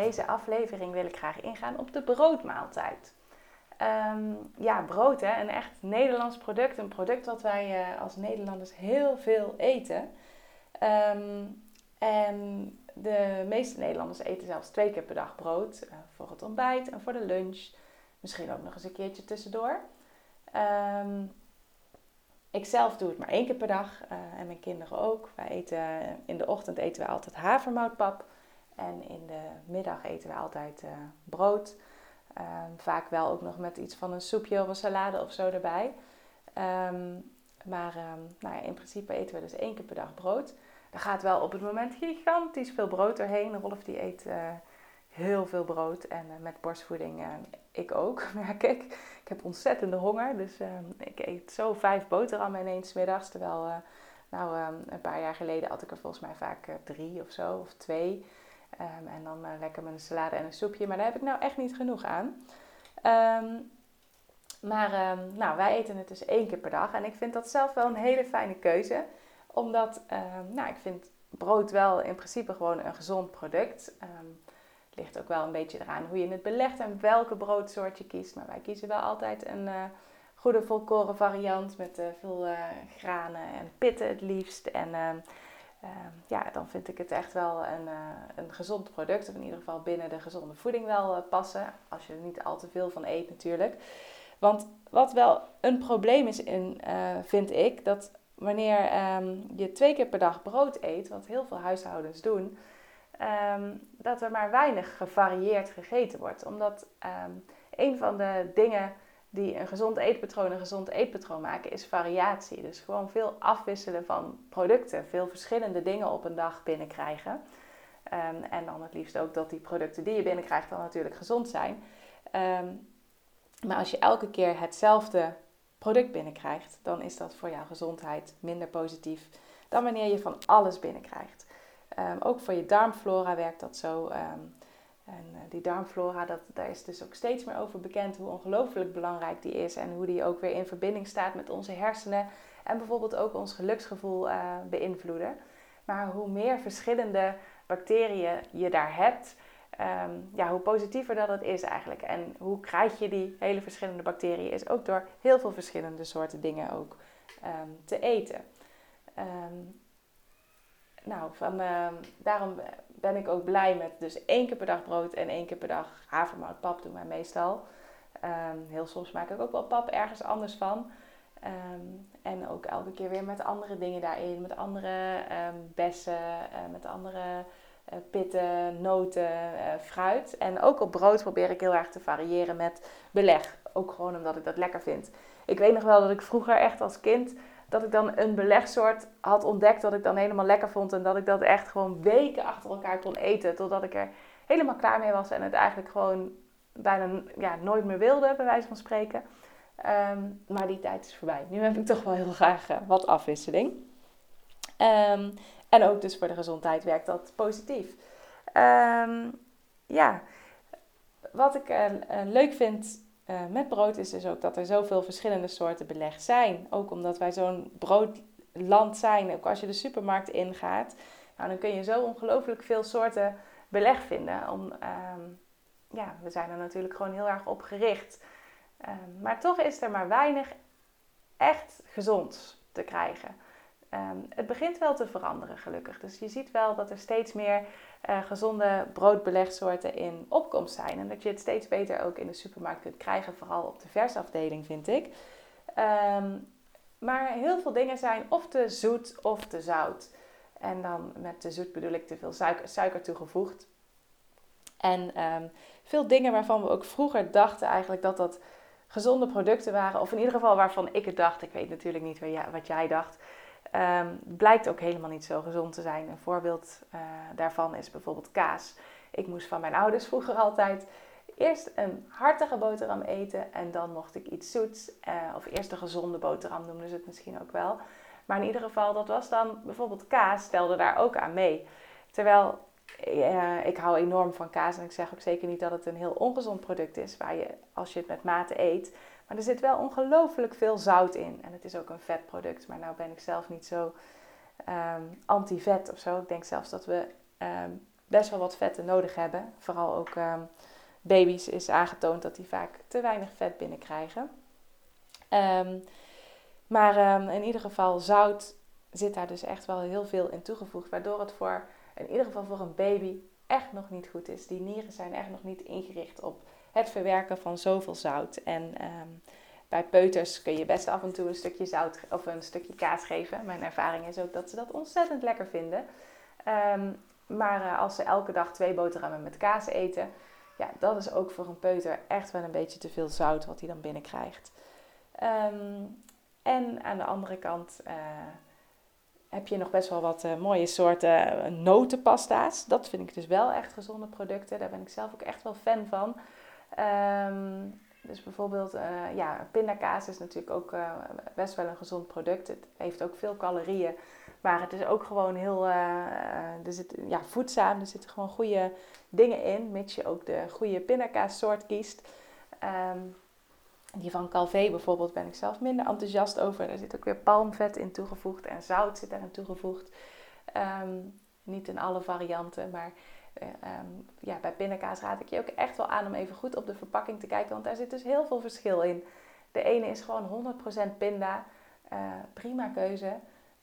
Deze aflevering wil ik graag ingaan op de broodmaaltijd. Ehm, ja, brood, hè, een echt Nederlands product. Een product wat wij uh, als Nederlanders heel veel eten. Ehm, en de meeste Nederlanders eten zelfs twee keer per dag brood. Uh, voor het ontbijt en voor de lunch. Misschien ook nog eens een keertje tussendoor. Um, ik zelf doe het maar één keer per dag uh, en mijn kinderen ook. Wij eten, in de ochtend eten we altijd havermoutpap. En in de middag eten we altijd uh, brood. Um, vaak wel ook nog met iets van een soepje of een salade of zo erbij. Um, maar um, nou ja, in principe eten we dus één keer per dag brood. Er gaat wel op het moment gigantisch veel brood doorheen. Rolf die eet uh, heel veel brood en uh, met borstvoeding ik ook, merk ik. Ik heb ontzettende honger, dus ik eet zo vijf boterhammen ineens middags. Terwijl, nou, een paar jaar geleden had ik er volgens mij vaak drie of zo, of twee. Um, en dan uh, lekker met een salade en een soepje. Maar daar heb ik nou echt niet genoeg aan. Um, maar um, nou, wij eten het dus één keer per dag. En ik vind dat zelf wel een hele fijne keuze. Omdat, nou, ik vind brood wel in principe gewoon een gezond product. het ligt ook wel een beetje eraan hoe je het belegt en welke broodsoort je kiest. Maar wij kiezen wel altijd een uh, goede volkoren variant met uh, veel granen en pitten het liefst. En uh, ja, dan vind ik het echt wel een, uh, een gezond product. Of in ieder geval binnen de gezonde voeding wel uh, passen. Als je er niet al te veel van eet natuurlijk. Want wat wel een probleem is, in, eh, vind ik, dat wanneer um, je twee keer per dag brood eet, wat heel veel huishoudens doen, um, dat er maar weinig gevarieerd gegeten wordt. Omdat een van de dingen die een gezond eetpatroon een gezond eetpatroon maken, is variatie. Dus gewoon veel afwisselen van producten, veel verschillende dingen op een dag binnenkrijgen. Um, en dan het liefst ook dat die producten die je binnenkrijgt dan natuurlijk gezond zijn. Um, maar als je elke keer hetzelfde product binnenkrijgt, dan is dat voor jouw gezondheid minder positief dan wanneer je van alles binnenkrijgt. Um, ook voor je darmflora werkt dat zo. En uh, die darmflora, dat, daar is dus ook steeds meer over bekend hoe ongelooflijk belangrijk die is. En hoe die ook weer in verbinding staat met onze hersenen. En bijvoorbeeld ook ons geluksgevoel uh, beïnvloeden. Maar hoe meer verschillende bacteriën je daar hebt, um, ja, hoe positiever dat het is eigenlijk. En hoe krijg je die hele verschillende bacteriën, is ook door heel veel verschillende soorten dingen ook um, te eten. Um, nou, van, daarom ben ik ook blij met dus één keer per dag brood en één keer per dag havermoutpap doen wij meestal. Um, heel soms maak ik ook wel pap ergens anders van. Um, en ook elke keer weer met andere dingen daarin. Met andere bessen, uh, met andere uh, pitten, noten, uh, fruit. En ook op brood probeer ik heel erg te variëren met beleg. Ook gewoon omdat ik dat lekker vind. Ik weet nog wel dat ik vroeger echt als kind dat ik dan een belegsoort had ontdekt dat ik dan helemaal lekker vond. En dat ik dat echt gewoon weken achter elkaar kon eten. Totdat ik er helemaal klaar mee was en het eigenlijk gewoon bijna ja, nooit meer wilde, bij wijze van spreken. Um, maar die tijd is voorbij. Nu heb ik toch wel heel graag uh, wat afwisseling. Um, en ook dus voor de gezondheid werkt dat positief. Um, ja, wat ik uh, uh, leuk vind uh, met brood is dus ook dat er zoveel verschillende soorten beleg zijn. Ook omdat wij zo'n broodland zijn. Ook als je de supermarkt ingaat, nou, dan kun je zo ongelooflijk veel soorten beleg vinden. Om, um, ja, we zijn er natuurlijk gewoon heel erg op gericht. Um, maar toch is er maar weinig echt gezond te krijgen. Um, het begint wel te veranderen, gelukkig. Dus je ziet wel dat er steeds meer uh, gezonde broodbelegsoorten in opkomst zijn. En dat je het steeds beter ook in de supermarkt kunt krijgen, vooral op de versafdeling, vind ik. Um, maar heel veel dingen zijn of te zoet of te zout. En dan met te zoet bedoel ik te veel suiker, toegevoegd. En um, veel dingen waarvan we ook vroeger dachten eigenlijk dat dat gezonde producten waren. Of in ieder geval waarvan ik het dacht. Ik weet natuurlijk niet wat jij dacht. Um, blijkt ook helemaal niet zo gezond te zijn. Een voorbeeld uh, daarvan is bijvoorbeeld kaas. ik moest van mijn ouders vroeger altijd eerst een hartige boterham eten en dan mocht ik iets zoets. Uh, of eerst een gezonde boterham noemden ze het misschien ook wel. Maar in ieder geval, dat was dan bijvoorbeeld kaas, stelde daar ook aan mee. Terwijl uh, ik hou enorm van kaas en ik zeg ook zeker niet dat het een heel ongezond product is, waar je, als je het met mate eet. Maar er zit wel ongelooflijk veel zout in. En het is ook een vetproduct, maar nou ben ik zelf niet zo um, anti-vet of zo. Ik denk zelfs dat we um, best wel wat vetten nodig hebben. Vooral ook um, baby's is aangetoond dat die vaak te weinig vet binnenkrijgen. maar in ieder geval, zout zit daar dus echt wel heel veel in toegevoegd. Waardoor het voor, in ieder geval voor een baby, echt nog niet goed is. Die nieren zijn echt nog niet ingericht op het verwerken van zoveel zout. En bij peuters kun je best af en toe een stukje zout of een stukje kaas geven. Mijn ervaring is ook dat ze dat ontzettend lekker vinden. Ehm, maar uh, als ze elke dag twee boterhammen met kaas eten, ja, dat is ook voor een peuter echt wel een beetje te veel zout wat hij dan binnenkrijgt. Um, en aan de andere kant uh, heb je nog best wel wat uh, mooie soorten notenpasta's. Dat vind ik dus wel echt gezonde producten. Daar ben ik zelf ook echt wel fan van. Um, dus bijvoorbeeld, uh, ja, pindakaas is natuurlijk ook uh, best wel een gezond product. Het heeft ook veel calorieën, maar het is ook gewoon heel uh, er zit, ja, voedzaam. Er zitten gewoon goede dingen in, mits je ook de goede pindakaassoort kiest. Um, die van Calvé bijvoorbeeld ben ik zelf minder enthousiast over. Daar zit ook weer palmvet in toegevoegd en zout zit daarin toegevoegd. Um, niet in alle varianten, maar um, ja, bij pindakaas raad ik je ook echt wel aan om even goed op de verpakking te kijken, want daar zit dus heel veel verschil in. De ene is gewoon 100% pinda, uh, prima keuze.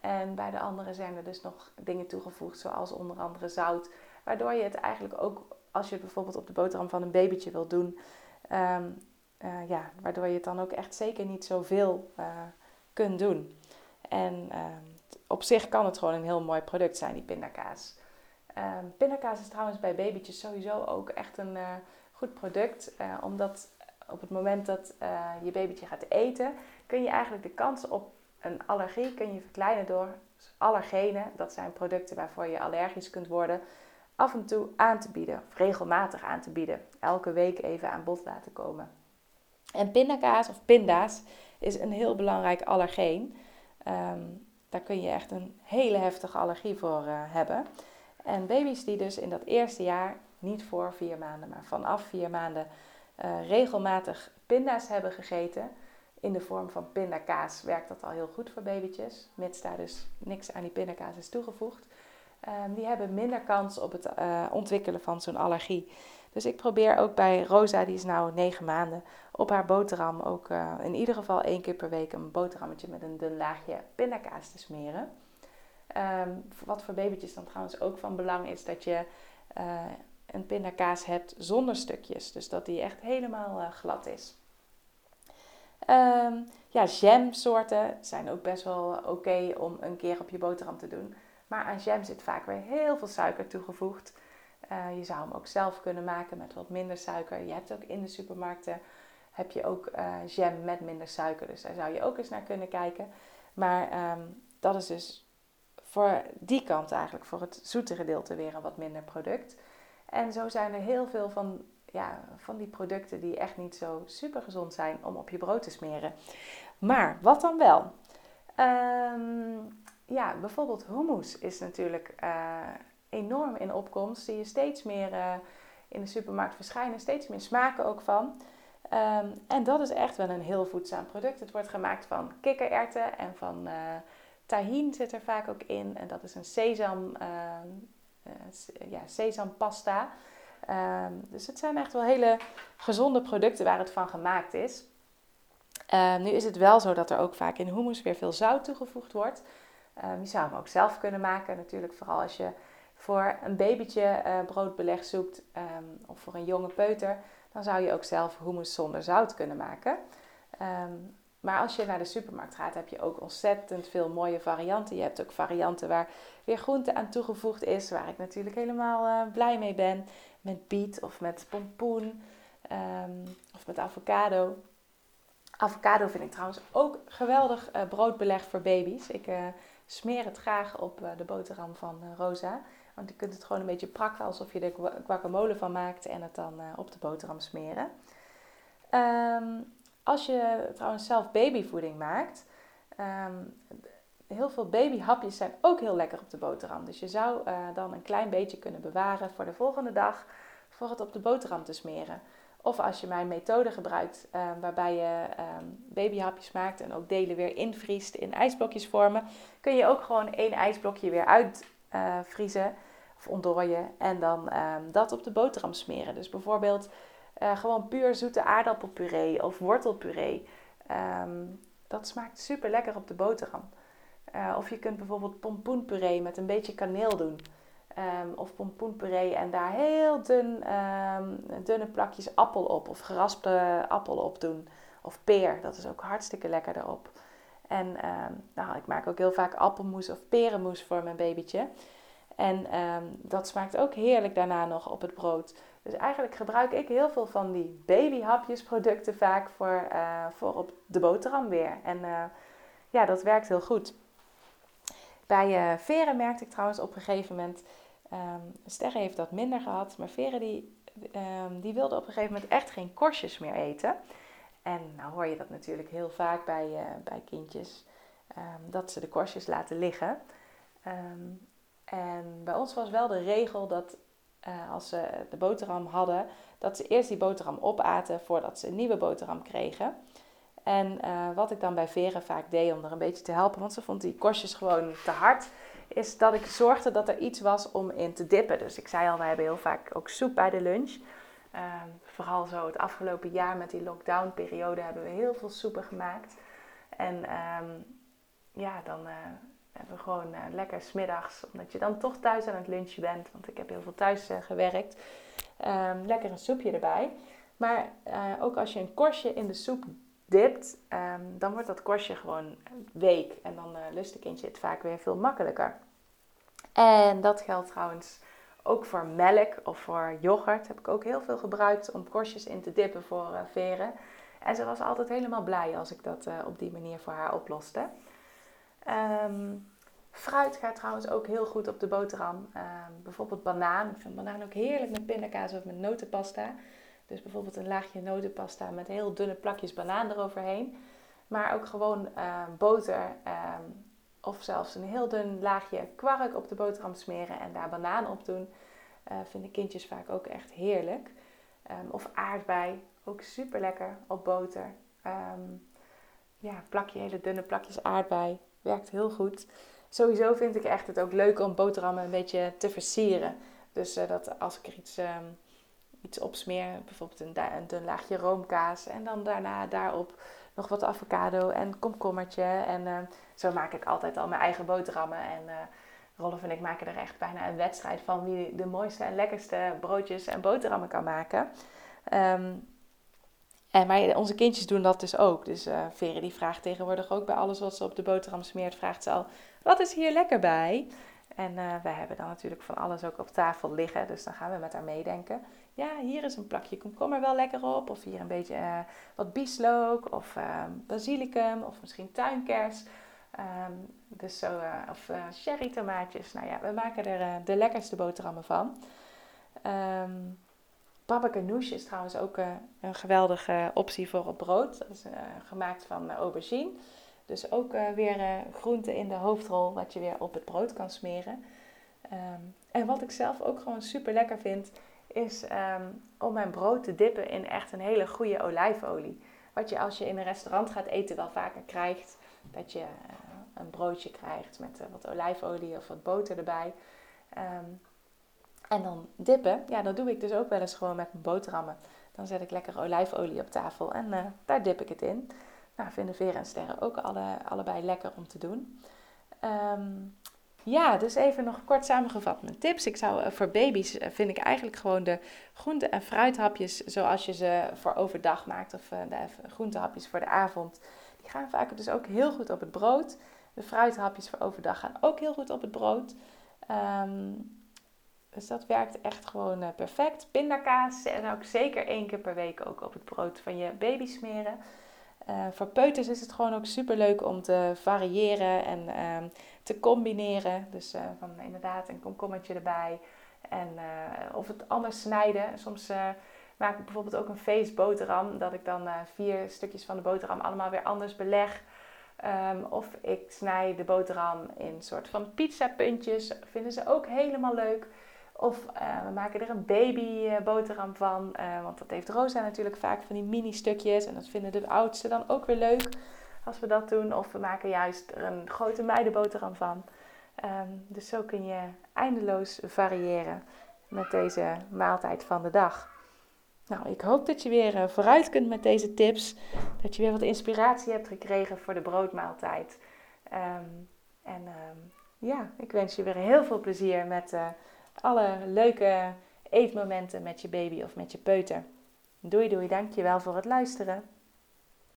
En bij de andere zijn er dus nog dingen toegevoegd, zoals onder andere zout. Waardoor je het eigenlijk ook, als je het bijvoorbeeld op de boterham van een babytje wil doen, um, uh, ja, waardoor je het dan ook echt zeker niet zoveel uh, kunt doen. En op zich kan het gewoon een heel mooi product zijn, die pindakaas. Um, pindakaas is trouwens bij babytjes sowieso ook echt een uh, goed product. Uh, omdat op het moment dat uh, je babytje gaat eten, kun je eigenlijk de kans op een allergie kun je verkleinen door allergenen. Dat zijn producten waarvoor je allergisch kunt worden. Af en toe aan te bieden, of regelmatig aan te bieden. Elke week even aan bod laten komen. En pindakaas of pinda's is een heel belangrijk allergeen. Um, daar kun je echt een hele heftige allergie voor hebben. En baby's die dus in dat eerste jaar, niet voor vier maanden, maar vanaf vier maanden, uh, regelmatig pinda's hebben gegeten. In de vorm van pindakaas werkt dat al heel goed voor babytjes, mits daar dus niks aan die pindakaas is toegevoegd. Um, die hebben minder kans op het uh, ontwikkelen van zo'n allergie. Dus ik probeer ook bij Rosa, die is nu negen maanden, op haar boterham ook uh, in ieder geval één keer per week een boterhammetje met een dun laagje pindakaas te smeren. Um, wat voor babytjes dan trouwens ook van belang is dat je uh, een pindakaas hebt zonder stukjes. Dus dat die echt helemaal uh, glad is. Um, ja, jamsoorten zijn ook best wel oké okay om een keer op je boterham te doen. Maar aan jam zit vaak weer heel veel suiker toegevoegd. Je zou hem ook zelf kunnen maken met wat minder suiker. Je hebt ook in de supermarkten heb je ook jam met minder suiker. Dus daar zou je ook eens naar kunnen kijken. Maar um, dat is dus voor die kant eigenlijk, voor het zoete gedeelte weer een wat minder product. En zo zijn er heel veel van, ja, van die producten die echt niet zo super gezond zijn om op je brood te smeren. Maar wat dan wel? Ehm, ja, bijvoorbeeld hummus is natuurlijk uh, enorm in opkomst. Zie je steeds meer uh, in de supermarkt verschijnen, steeds meer smaken ook van. Um, en dat is echt wel een heel voedzaam product. Het wordt gemaakt van kikkererwten en van uh, Tahin zit er vaak ook in. En dat is een sesam, uh, ja, sesampasta. Um, dus het zijn echt wel hele gezonde producten waar het van gemaakt is. Uh, nu is het wel zo dat er ook vaak in hummus weer veel zout toegevoegd wordt. Je zou hem ook zelf kunnen maken. Natuurlijk vooral als je voor een babytje uh, broodbeleg zoekt of voor een jonge peuter. Dan zou je ook zelf hummus zonder zout kunnen maken. Um, maar als je naar de supermarkt gaat, heb je ook ontzettend veel mooie varianten. Je hebt ook varianten waar weer groente aan toegevoegd is, waar ik natuurlijk helemaal uh, blij mee ben. Met biet of met pompoen um, of met avocado. Avocado vind ik trouwens ook geweldig uh, broodbeleg voor baby's. Ik uh, smeer het graag op de boterham van Rosa. Want je kunt het gewoon een beetje prakken alsof je er guacamole van maakt en het dan op de boterham smeren. Ehm, als je trouwens zelf babyvoeding maakt, um, heel veel babyhapjes zijn ook heel lekker op de boterham. Dus je zou uh, dan een klein beetje kunnen bewaren voor de volgende dag voor het op de boterham te smeren. Of als je mijn methode gebruikt, uh, waarbij je um, babyhapjes maakt en ook delen weer invriest in ijsblokjes vormen, kun je ook gewoon één ijsblokje weer uitvriezen uh, of ontdooien en dan dat op de boterham smeren. Dus bijvoorbeeld uh, gewoon puur zoete aardappelpuree of wortelpuree. Um, dat smaakt super lekker op de boterham. Uh, of je kunt bijvoorbeeld pompoenpuree met een beetje kaneel doen. Um, of pompoenpuree en daar heel dun, um, dunne plakjes appel op. Of geraspte appel op doen. Of peer, dat is ook hartstikke lekker erop. En nou, ik maak ook heel vaak appelmoes of perenmoes voor mijn babytje. En dat smaakt ook heerlijk daarna nog op het brood. Dus eigenlijk gebruik ik heel veel van die babyhapjesproducten vaak voor, uh, voor op de boterham weer. En uh, ja, dat werkt heel goed. Bij uh, Veren merkte ik trouwens op een gegeven moment, um, Sterre heeft dat minder gehad, maar Veren die, um, die wilde op een gegeven moment echt geen korstjes meer eten. En nou hoor je dat natuurlijk heel vaak bij, bij kindjes, um, dat ze de korstjes laten liggen. en bij ons was wel de regel dat uh, als ze de boterham hadden, dat ze eerst die boterham opaten voordat ze een nieuwe boterham kregen. En uh, wat ik dan bij Veren vaak deed om er een beetje te helpen, want ze vond die korstjes gewoon te hard, is dat ik zorgde dat er iets was om in te dippen. Dus ik zei al, we hebben heel vaak ook soep bij de lunch. Uh, vooral zo het afgelopen jaar met die lockdown-periode hebben we heel veel soepen gemaakt. En um, ja, dan uh, hebben we gewoon uh, lekker smiddags, omdat je dan toch thuis aan het lunchen bent, want ik heb heel veel thuis uh, gewerkt, um, lekker een soepje erbij. Maar uh, ook als je een korstje in de soep dipt, um, dan wordt dat korstje gewoon week en dan lust de kindje het vaak weer veel makkelijker. En dat geldt trouwens ook voor melk of voor yoghurt. Heb ik ook heel veel gebruikt om korstjes in te dippen voor veren. En ze was altijd helemaal blij als ik dat op die manier voor haar oploste. Um, fruit gaat trouwens ook heel goed op de boterham. Um, bijvoorbeeld banaan. Ik vind banaan ook heerlijk met pindakaas of met notenpasta. Dus bijvoorbeeld een laagje notenpasta met heel dunne plakjes banaan eroverheen. Maar ook gewoon uh, boter um, of zelfs een heel dun laagje kwark op de boterham smeren en daar banaan op doen. Uh, vinden kindjes vaak ook echt heerlijk. of aardbei, ook super lekker op boter. Ja, plakje, hele dunne plakjes aardbei werkt heel goed. Sowieso vind ik echt het ook leuk om boterhammen een beetje te versieren. Dus uh, dat als ik er iets, um, iets op smeer, bijvoorbeeld een, een dun laagje roomkaas. En dan daarna daarop nog wat avocado en komkommertje. En uh, zo maak ik altijd al mijn eigen boterhammen. En uh, Rolf en ik maken er echt bijna een wedstrijd van wie de mooiste en lekkerste broodjes en boterhammen kan maken. Um, en maar onze kindjes doen dat dus ook. Dus uh, Vere die vraagt tegenwoordig ook bij alles wat ze op de boterham smeert, vraagt ze al, wat is hier lekker bij? En uh, wij hebben dan natuurlijk van alles ook op tafel liggen, dus dan gaan we met haar meedenken. Ja, hier is een plakje komkommer wel lekker op, of hier een beetje uh, wat bieslook, of basilicum, of misschien tuinkers. Um, dus zo, of cherry tomaatjes. Nou ja, we maken er de lekkerste boterhammen van. Um, Baba ganoush is trouwens ook uh, een geweldige optie voor op brood. Dat is uh, gemaakt van uh, aubergine. Dus ook weer groente in de hoofdrol wat je weer op het brood kan smeren. Um, en wat ik zelf ook gewoon super lekker vind, is um, om mijn brood te dippen in echt een hele goede olijfolie. Wat je als je in een restaurant gaat eten wel vaker krijgt. Dat je een broodje krijgt met wat olijfolie of wat boter erbij. Um, en dan dippen, ja, dat doe ik dus ook wel eens gewoon met mijn boterhammen. Dan zet ik lekker olijfolie op tafel en uh, daar dip ik het in. Nou, vinden Vera en Sterren ook alle, allebei lekker om te doen. Um, ja, dus even nog kort samengevat mijn tips. Ik zou uh, voor baby's uh, vind ik eigenlijk gewoon de groente- en fruithapjes zoals je ze voor overdag maakt. Of de groentehapjes voor de avond. Die gaan vaak dus ook heel goed op het brood. De fruithapjes voor overdag gaan ook heel goed op het brood. Um, dus dat werkt echt gewoon uh, perfect. Pindakaas en ook zeker één keer per week ook op het brood van je baby smeren. Uh, voor peuters is het gewoon ook super leuk om te variëren en ehm, te combineren. Dus van inderdaad een komkommertje erbij. En, of het anders snijden. Soms maak ik bijvoorbeeld ook een feestboterham. Dat ik dan vier stukjes van de boterham allemaal weer anders beleg. Ehm, of ik snij de boterham in soort van pizzapuntjes. Vinden ze ook helemaal leuk. Of uh, we maken er een baby boterham van. Uh, want dat heeft Rosa natuurlijk vaak van die mini stukjes. En dat vinden de oudsten dan ook weer leuk als we dat doen. Of we maken juist er een grote meidenboterham van. Um, dus zo kun je eindeloos variëren met deze maaltijd van de dag. Nou, ik hoop dat je weer vooruit kunt met deze tips. Dat je weer wat inspiratie hebt gekregen voor de broodmaaltijd. Um, en um, ja, ik wens je weer heel veel plezier met alle leuke eetmomenten met je baby of met je peuter. Doei doei, dankjewel voor het luisteren.